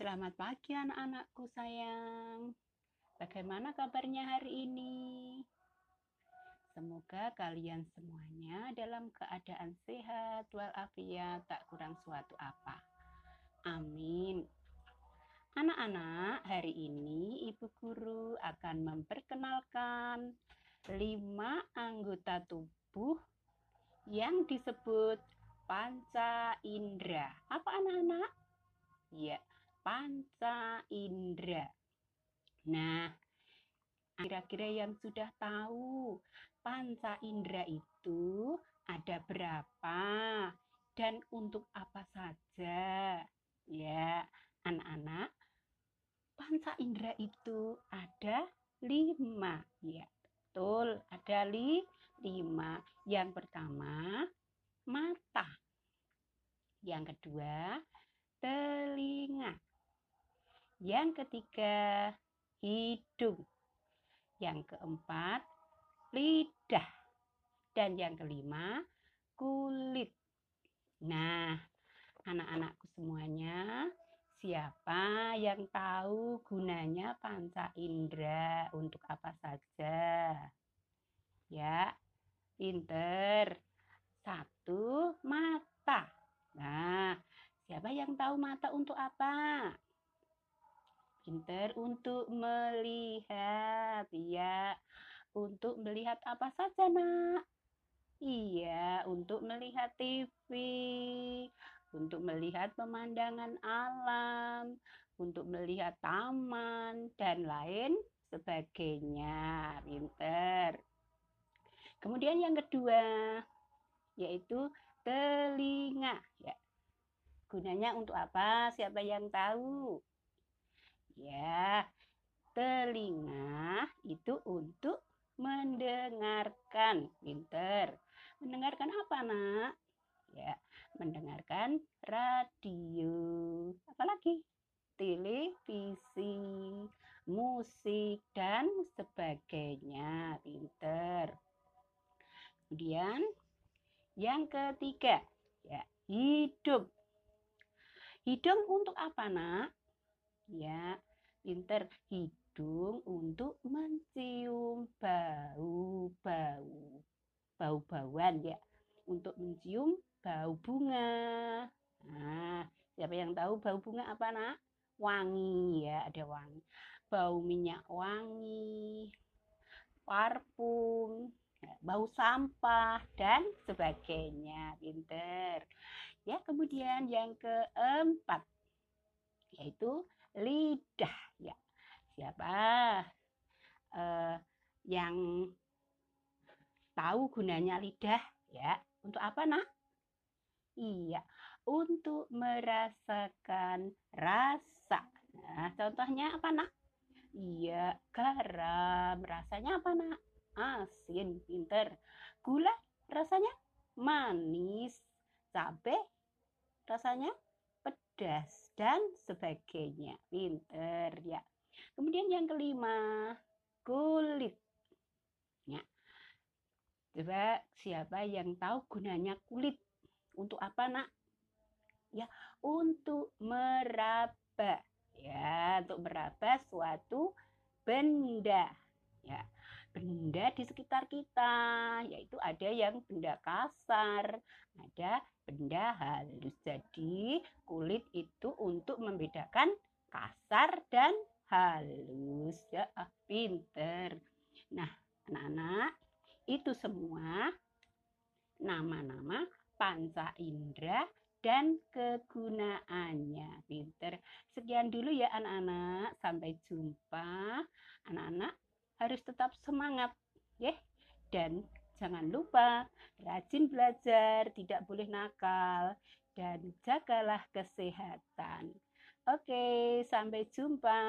Selamat pagi anak-anakku sayang. Bagaimana kabarnya hari ini? Semoga kalian semuanya dalam keadaan sehat walafiat tak kurang suatu apa. Amin. Anak-anak, hari ini Ibu Guru akan memperkenalkan lima anggota tubuh yang disebut panca indera. Apa anak-anak? Ya, panca indera. Nah, kira-kira yang sudah tahu panca indera itu ada berapa dan untuk apa saja? Ya, anak-anak, panca indera itu ada lima. Ya, betul, ada li, lima. Yang pertama, mata. Yang kedua, telinga. Yang ketiga, hidung. Yang keempat, lidah. Dan yang kelima, kulit. Nah, anak-anakku semuanya, siapa yang tahu gunanya panca indera untuk apa saja? Ya, pinter. Satu, mata. Nah, siapa yang tahu mata untuk apa? Pinter untuk melihat, ya. Untuk melihat apa saja, nak? Iya, untuk melihat TV, untuk melihat pemandangan alam, untuk melihat taman, dan lain sebagainya. Pinter. Kemudian yang kedua, yaitu telinga. Ya. Gunanya untuk apa? Siapa yang tahu? Ya, telinga itu untuk mendengarkan. Pinter. Mendengarkan apa, nak? Ya, mendengarkan radio. Apalagi? Televisi, musik, dan sebagainya. Pinter. Kemudian yang ketiga, ya, hidung. Hidung untuk apa, Nak? Ya, pinter. Hidung untuk mencium bau-bau. Bau-bauan ya. Untuk mencium bau bunga. Nah, siapa yang tahu bau bunga apa, Nak? Wangi ya, ada wangi. Bau minyak wangi, parfum, bau sampah dan sebagainya. Pinter. Ya, kemudian yang keempat yaitu lidah ya. Siapa eh, yang tahu gunanya lidah ya? Untuk apa, Nak? Iya, untuk merasakan rasa. Nah, contohnya apa, Nak? Iya, garam. Rasanya apa, Nak? asin, pinter. Gula rasanya manis, cabai rasanya pedas dan sebagainya. Pinter ya. Kemudian yang kelima, kulit. Ya. Coba siapa yang tahu gunanya kulit? Untuk apa, Nak? Ya, untuk meraba. Ya, untuk meraba suatu benda. Ya benda di sekitar kita, yaitu ada yang benda kasar, ada benda halus. Jadi, kulit itu untuk membedakan kasar dan halus. Ya, ah, pinter. Nah, anak-anak, itu semua nama-nama panca indera dan kegunaannya. Pinter. Sekian dulu ya anak-anak. Sampai jumpa. Anak-anak harus tetap semangat ya. Dan jangan lupa rajin belajar tidak boleh nakal dan jagalah kesehatan. Oke sampai jumpa